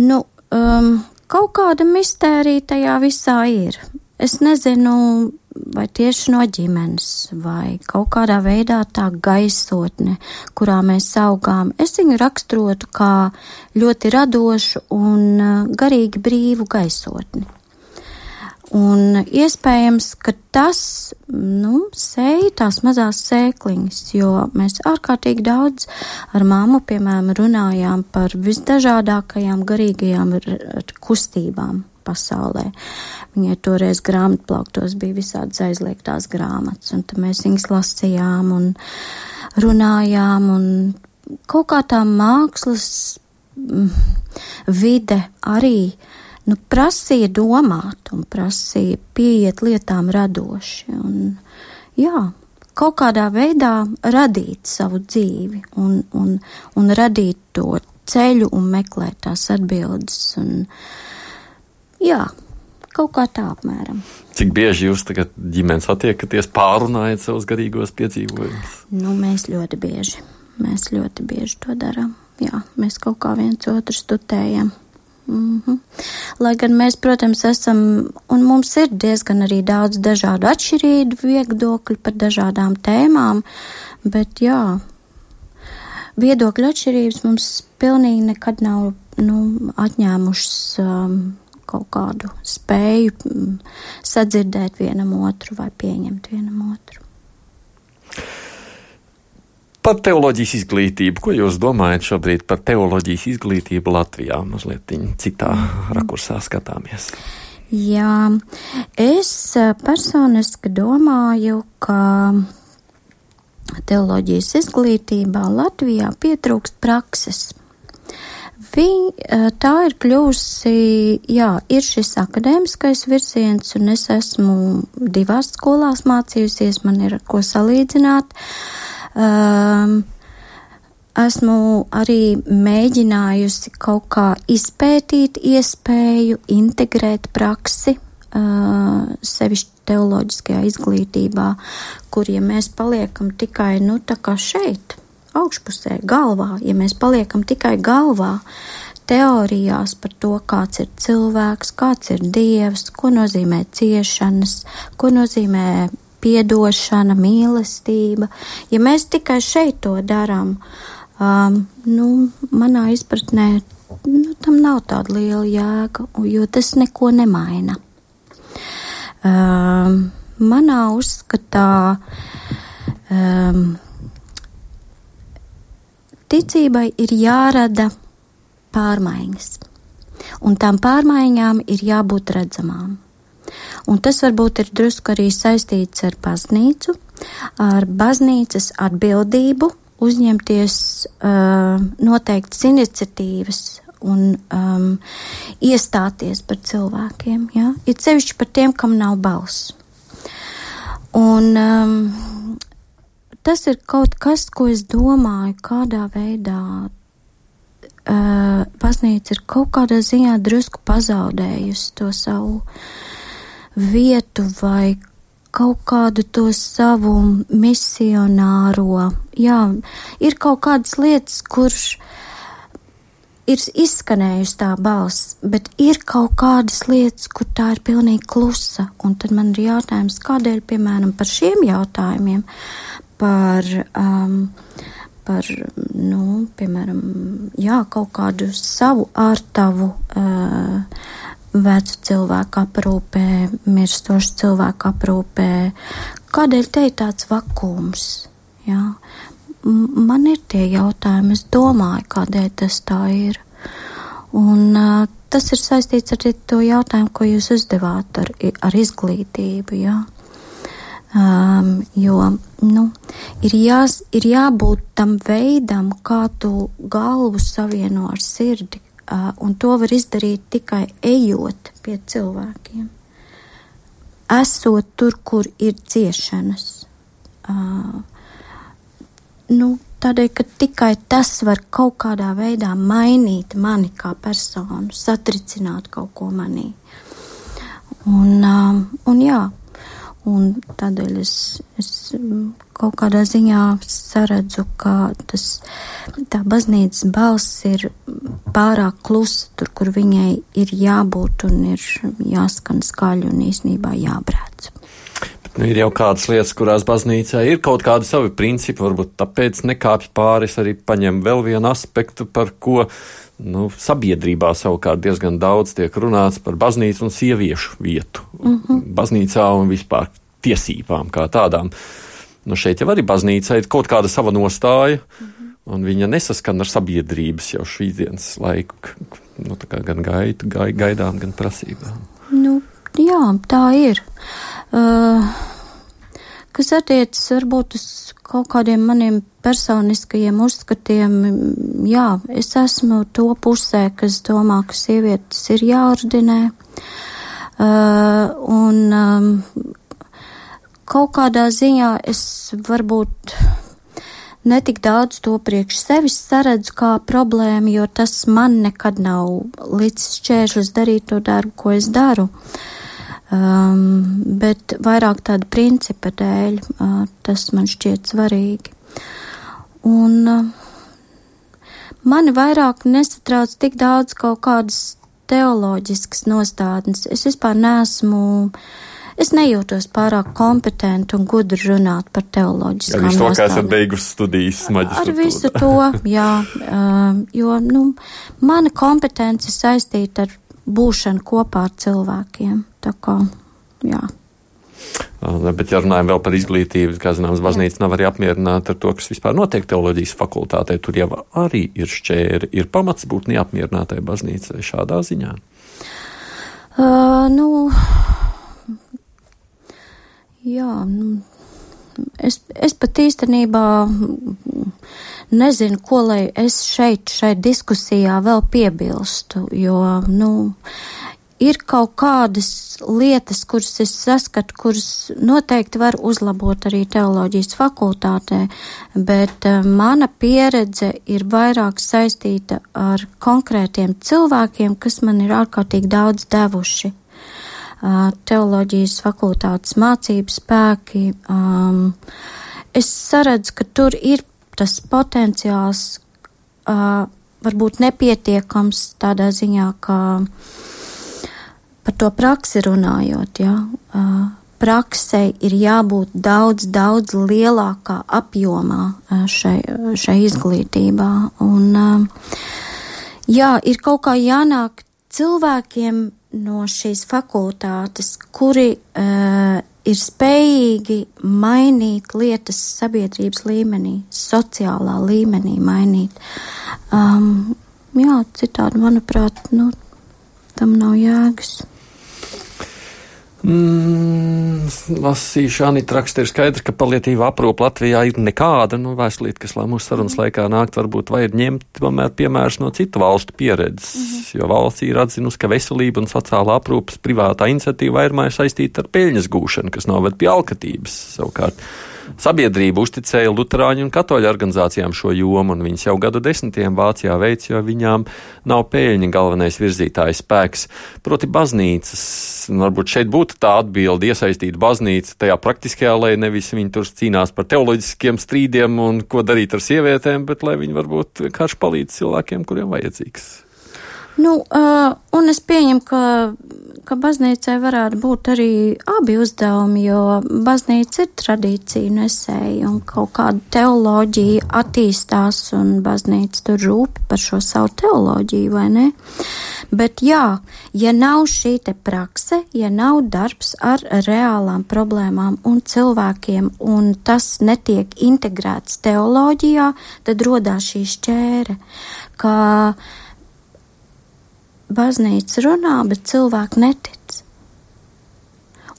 Nu, um, kaut kāda mistērija tajā visā ir. Es nezinu, vai tieši no ģimenes, vai kaut kādā veidā tā gaisotne, kurā mēs augām, es viņu raksturotu kā ļoti radošu un uh, garīgi brīvu gaisotni. Un iespējams, ka tas nu, sēja tās mazās sēkliņas, jo mēs ārkārtīgi daudz ar māmu, piemēram, runājām par visdažādākajām garīgajām kustībām pasaulē. Viņai toreiz grāmatplauktos bija visādas aizliegtās grāmatas, un tad mēs viņas lasījām un runājām, un kaut kā tā mākslas mm, vide arī nu, prasīja domāt un prasīja pieiet lietām radoši. Un, jā, kaut kādā veidā radīt savu dzīvi un, un, un radīt to ceļu un meklēt tās atbildes. Un, jā, kaut kā tā apmēram. Cik bieži jūs tagad ģimenes attiekaties, pārunājat savus garīgos piedzīvojumus? Nu, mēs ļoti bieži. Mēs ļoti bieži to darām. Jā, mēs kaut kā viens otru studējam. Mm -hmm. Lai gan mēs, protams, esam, un mums ir diezgan arī daudz dažādu atšķirīgu viedokļu par dažādām tēmām, bet jā, viedokļu atšķirības mums pilnīgi nekad nav nu, atņēmušas um, kaut kādu spēju mm, sadzirdēt vienam otru vai pieņemt vienam otru. Par teoloģijas izglītību. Ko jūs domājat šobrīd par teoloģijas izglītību Latvijā? Mazliet citā rakursā skatāmies. Jā, es eh, personiski domāju, ka teoloģijas izglītībā Latvijā pietrūkst prakses. Viņa, tā ir kļuvusi, jā, ir šis akadēmiskais virziens, un es esmu divās skolās mācījusies, man ir ko salīdzināt. Um, esmu arī mēģinājusi kaut kā izpētīt iespēju integrēt praksi, uh, sevišķi teoloģiskajā izglītībā, kur, ja mēs paliekam tikai, nu, tā kā šeit, augšpusē, galvā, ja mēs paliekam tikai galvā, teorijās par to, kāds ir cilvēks, kāds ir dievs, ko nozīmē ciešanas, ko nozīmē piedošana, mīlestība. Ja mēs tikai šeit to darām, um, nu, manā izpratnē, nu, tam nav tāda liela jēga, jo tas neko nemaina. Um, manā uzskatā um, ticībai ir jārada pārmaiņas, un tām pārmaiņām ir jābūt redzamām. Un tas varbūt ir drusku arī saistīts ar baznīcu, ar baznīcas atbildību uzņemties uh, noteiktas iniciatīvas un um, iestāties par cilvēkiem. Ja? Ir sevišķi par tiem, kam nav balss. Un um, tas ir kaut kas, ko es domāju, kādā veidā uh, baznīca ir kaut kādā ziņā drusku pazaudējusi to savu vietu vai kaut kādu to savu misionāro. Jā, ir kaut kādas lietas, kurš ir izskanējusi tā balss, bet ir kaut kādas lietas, kur tā ir pilnīgi klusa. Un tad man ir jautājums, kādēļ, piemēram, par šiem jautājumiem par, um, par nu, piemēram, jā, kaut kādu savu ārtavu. Uh, vecu cilvēku aprūpē, mirstošu cilvēku aprūpē. Kādēļ te ir tāds vakums? Jā? Man ir tie jautājumi, es domāju, kādēļ tas tā ir. Un uh, tas ir saistīts ar to jautājumu, ko jūs uzdevāt ar, ar izglītību. Jā? Um, jo nu, ir, jās, ir jābūt tam veidam, kā tu galvu savieno ar sirdi, uh, un to var izdarīt tikai ejot pie cilvēkiem. Esot tur, kur ir ciešanas. Uh, nu, tādēļ, ka tikai tas var kaut kādā veidā mainīt mani kā personu, satricināt kaut ko manī. Un, um, un jā, Un tādēļ es, es kaut kādā ziņā saredzu, ka tas, tā baznīcas balss ir pārāk klusa tur, kur viņai ir jābūt un ir jāskan skaļi un īsnībā jābrēc. Bet, nu, ir jau kādas lietas, kurās baznīcā ir kaut kādi savi principi, varbūt tāpēc nekāpj pāris arī paņem vēl vienu aspektu, par ko nu, sabiedrībā savukārt diezgan daudz tiek runāts par baznīcu un sieviešu vietu mm -hmm. baznīcā un vispār tiesībām kā tādām. Nu, šeit jau arī baznīca ir kaut kāda sava nostāja, mm -hmm. un viņa nesaskan ar sabiedrības jau šīs dienas laiku, nu, gan gaidu, gai, gaidām, gan prasībām. Nu, jā, tā ir. Uh, kas attiecas varbūt uz kaut kādiem maniem personiskajiem uzskatiem, jā, es esmu to pusē, kas domā, ka sievietes ir jāordinē. Uh, un um, kaut kādā ziņā es varbūt netik daudz to priekš sevis saredzu kā problēmu, jo tas man nekad nav līdz šķēršļus darīt to darbu, ko es daru. Um, bet vairāk tāda principa dēļ uh, tas man šķiet svarīgi. Un uh, mani vairāk nesatrauc tik daudz kaut kādas teoloģiskas nostādnes. Es vispār neesmu. Es nejūtos pārāk kompetenti un gudri runāt par teoloģiskām lietām. Ar visu to, kā esat beigusi studijas maģistrātā. Ar visu to, jā, uh, jo, nu, mana kompetence saistīta ar būšanu kopā ar cilvēkiem. Tā kā, jā. Bet, ja runājam vēl par izglītību, kā zināms, baznīca nav arī apmierināta ar to, kas vispār notiek teoloģijas fakultātē. Tur jau arī ir šķēri, ir pamats būt neapmierinātai baznīcai šādā ziņā. Uh, nu, jā, nu, es, es pat īstenībā nezinu, ko lai es šeit, šeit diskusijā vēl piebilstu, jo, nu, ir kaut kādas lietas, kuras es saskatu, kuras noteikti var uzlabot arī teoloģijas fakultātē, bet uh, mana pieredze ir vairāk saistīta ar konkrētiem cilvēkiem, kas man ir ārkārtīgi daudz devuši. Uh, teoloģijas fakultātes mācības spēki. Um, es saredzu, ka tur ir tas potenciāls, uh, varbūt nepietiekams tādā ziņā, ka uh, par to praksi runājot, jā, praksei ir jābūt daudz, daudz lielākā apjomā šai, šai izglītībā. Un, jā, ir kaut kā jānāk cilvēkiem no šīs fakultātes, kuri uh, ir spējīgi mainīt lietas sabiedrības līmenī, sociālā līmenī mainīt. Um, jā, citādi, manuprāt, nu, tam nav jēgas. Mm, lasīšu, Anita raksta, ir skaidrs, ka palietīva aprūpa Latvijā ir nekāda. Nu, vēstulīt, kas mūsu sarunas laikā nākt, varbūt vajag ņemt tomēr piemērus no citu valstu pieredzes. Mm -hmm. Jo valsts ir atzinusi, ka veselība un sociālā aprūpas privātā iniciatīva vairumā ir saistīta ar peļņas gūšanu, kas noved pie alkatības savukārt. Sabiedrība uzticēja Lutāņu un Katoļu organizācijām šo jomu, un viņas jau gadu desmitiem Vācijā veic, jo viņām nav pēļņa galvenais virzītājs spēks. Proti, baznīcas, varbūt šeit būtu tā atbilde iesaistīt baznīcu tajā praktiskajā, lai nevis viņi tur cīnās par teoloģiskiem strīdiem un ko darīt ar sievietēm, bet lai viņi varbūt vienkārši palīdz cilvēkiem, kuriem vajadzīgs. Nu, uh, un es pieņemu, ka, ka baznīcai varētu būt arī abi uzdevumi, jo baznīca ir tradīcija nesēja un kaut kāda teoloģija attīstās un baznīca tur rūp par šo savu teoloģiju, vai ne? Bet jā, ja nav šī te prakse, ja nav darbs ar reālām problēmām un cilvēkiem un tas netiek integrēts teoloģijā, tad rodās šī šķēre, ka baznīca runā, bet cilvēki netic.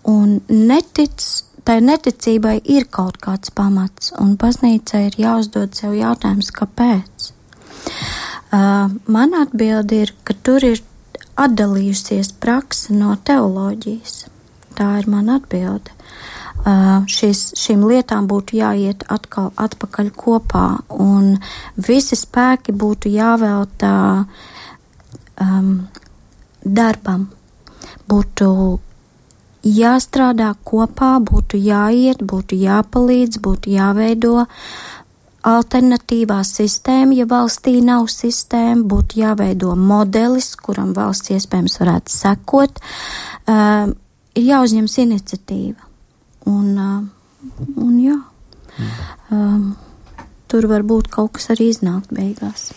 Un netic, tai neticībai ir kaut kāds pamats, un baznīcai ir jāuzdod sev jautājums, kāpēc. Uh, man atbildi ir, ka tur ir atdalījusies praksa no teoloģijas. Tā ir mana atbilde. Uh, šīs, šīm lietām būtu jāiet atkal atpakaļ kopā, un visi spēki būtu jāveltā uh, um, darbam. Būtu jāstrādā kopā, būtu jāiet, būtu jāpalīdz, būtu jāveido alternatīvā sistēma, ja valstī nav sistēma, būtu jāveido modelis, kuram valsts iespējams varētu sekot, um, ir jāuzņems iniciatīva. Un, uh, un jā, um, tur var būt kaut kas arī iznākt beigās.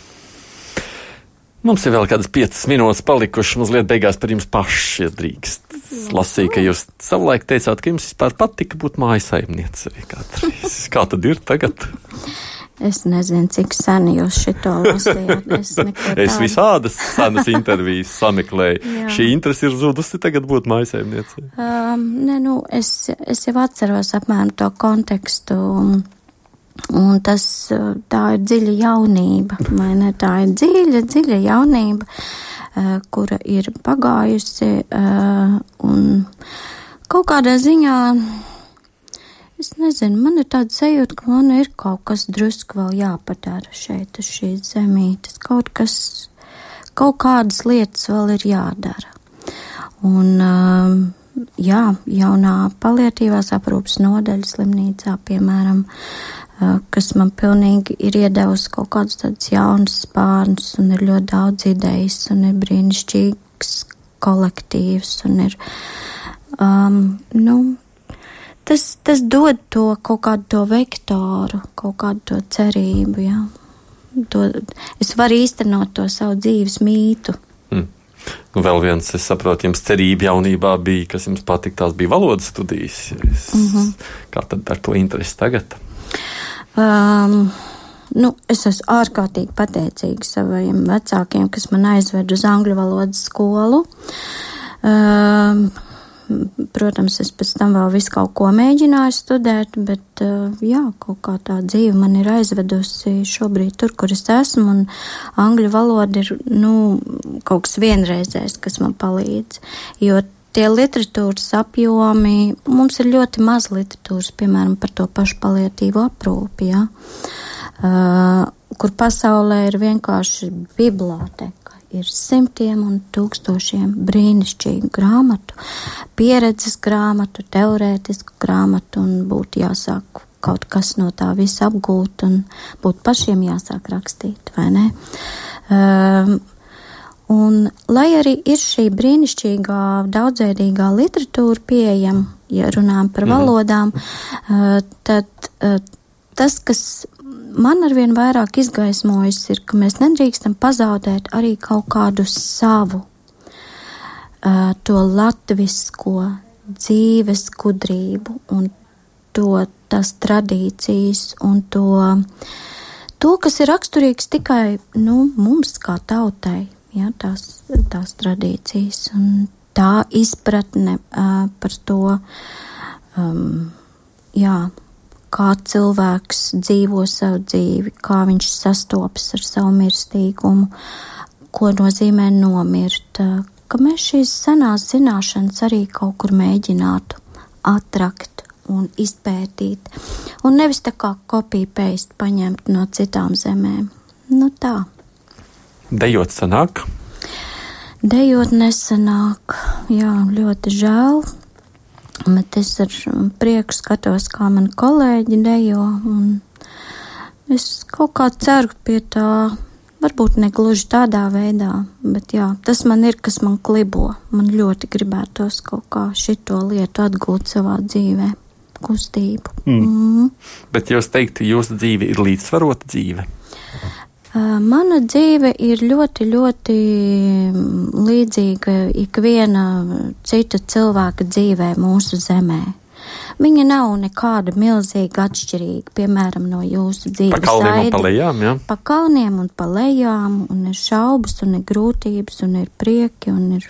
Mums ir vēl kādas piecas minūtes palikušas. Mazliet beigās par jums pašiem drīkst. Lasīju, ka jūs savulaik teicāt, ka jums vispār patika būt mājas saimniece. Kā tad ir tagad? Es nezinu, cik sen jūs šito lasījāt. Es, es visādas senas intervijas sameklēju. Šī interese ir zudusi tagad būt mājasēmniecei. Um, ne, nu, es, es jau atceros apmēram to kontekstu. Un, Un tas tā ir dziļa jaunība, vai ne? Tā ir dziļa, dziļa jaunība, kura ir pagājusi un kaut kādā ziņā. Es nezinu, man ir tāda sajūta, ka man ir kaut kas drusku vēl jāpadara šeit, uz šīs zemītes. Kaut kas, kaut kādas lietas vēl ir jādara. Un, jā, jaunā paliatīvās aprūpas nodaļa slimnīcā, piemēram, kas man pilnīgi ir iedevusi kaut kādus tādus jaunus spārnus, un ir ļoti daudz idejas, un ir brīnišķīgs kolektīvs, un ir, um, nu, tas, tas dod to kaut kādu to vektoru, kaut kādu to cerību, jā. To, es varu īstenot to savu dzīves mītu. Mm. Nu, vēl viens, es saprotu, jums cerība jaunībā bija, kas jums patika, tās bija valodas studijas. Es, mm -hmm. Kā tad ar to interesi tagad? Um, nu, es esmu ārkārtīgi pateicīga saviem vecākiem, kas man aizved uz angļu valodas skolu. Um, Protams, es pēc tam vēl visu kaut ko mēģināju studēt, bet eh, jā, kaut kā tā dzīve man ir aizvedusi šobrīd tur, kur es esmu, un angļu valoda ir, nu, kaut kas vienreizējs, kas man palīdz, jo tie literatūras apjomi, mums ir ļoti maz literatūras, piemēram, par to pašu palietīvo aprūpi, jā. Uh, kur pasaulē ir vienkārši biblioteka ir simtiem un tūkstošiem brīnišķīgu grāmatu, pieredzes grāmatu, teorētisku grāmatu, un būtu jāsāk kaut kas no tā visa apgūt, un būtu pašiem jāsāk rakstīt, vai ne? Um, un, lai arī ir šī brīnišķīgā, daudzveidīgā literatūra pieejama, ja runājam par mhm. valodām, uh, tad uh, tas, kas man arvien vairāk izgaismojas, ir, ka mēs nedrīkstam pazaudēt arī kaut kādu savu, uh, to latvisko dzīves gudrību un to tas tradīcijas un to, to kas ir raksturīgs tikai nu, mums kā tautai, ja, tās, tās tradīcijas un tā izpratne uh, par to, um, jā, kā cilvēks dzīvo savu dzīvi, kā viņš sastopas ar savu mirstīgumu, ko nozīmē nomirt, ka mēs šīs senās zināšanas arī kaut kur mēģinātu atrakt un izpētīt, un nevis tā kā kopija pēst paņemt no citām zemēm. Nu tā. Dejot sanāk? Dejot nesanāk, jā, ļoti žēl, Bet es ar prieku skatos, kā mani kolēģi dejo, un es kaut kā ceru pie tā, varbūt ne gluži tādā veidā, bet jā, tas man ir, kas man klibo. Man ļoti gribētos kaut kā šito lietu atgūt savā dzīvē, kustību. Mm. Mm. Bet jūs teiktu, jūsu dzīve ir līdzsvarota dzīve? Mana dzīve ir ļoti, ļoti līdzīga ikviena cita cilvēka dzīvē mūsu zemē. Viņa nav nekāda milzīga atšķirīga, piemēram, no jūsu dzīves. Pa kalniem saidi. un pa lejām, jā? Pa kalniem un pa lejām, un ir šaubas, un ir grūtības, un ir prieki, un ir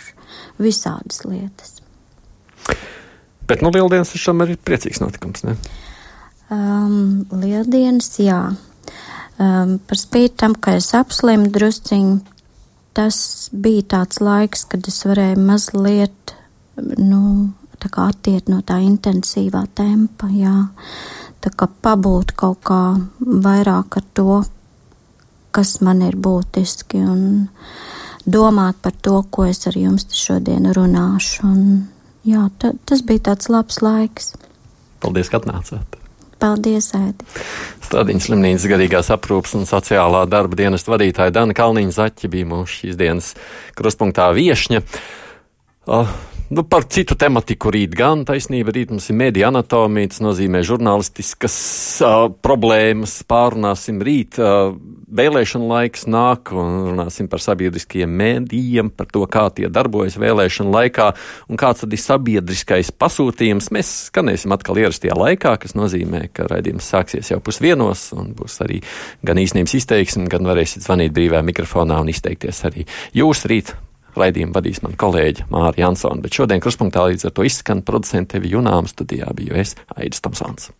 visādas lietas. Bet, nu, lieldienas taču ir priecīgs notikums, ne? Um, lieldienas, jā. Um, par spīti tam, ka es apslimu drusciņu, tas bija tāds laiks, kad es varēju mazliet, nu, tā kā attiet no tā intensīvā tempa, jā, tā kā pabūt kaut kā vairāk ar to, kas man ir būtiski un domāt par to, ko es ar jums šodien runāšu. Un, jā, ta, tas bija tāds labs laiks. Paldies, ka atnācāt! Paldies, Ēdi! Stradiņas slimnīcas garīgās aprūpas un sociālā darba dienas vadītāja Dana Kalniņa Zaķa bija mūsu šīs dienas kruspunktā viešņa. Uh, Nu, par citu tematiku rīt gan taisnība. Rīt mums ir mediju anatomija, tas nozīmē žurnālistiskas uh, problēmas. Pārunāsim rīt. Uh, vēlēšana laiks nāk un runāsim par sabiedriskajiem mēdījiem, par to, kā tie darbojas vēlēšana laikā un kāds tad ir sabiedriskais pasūtījums. Mēs skanēsim atkal ierastajā laikā, kas nozīmē, ka raidījums sāksies jau pusdienos un būs arī gan īstenības izteiksme, gan varēsiet zvanīt brīvā mikrofonā un izteikties arī jūs rīt Raidījumu vadīs man kolēģi Māra Jansona, bet šodien kruspunktā līdz ar to izskan producente Tevi Junāma studijā biju es, Aidis Tomsons.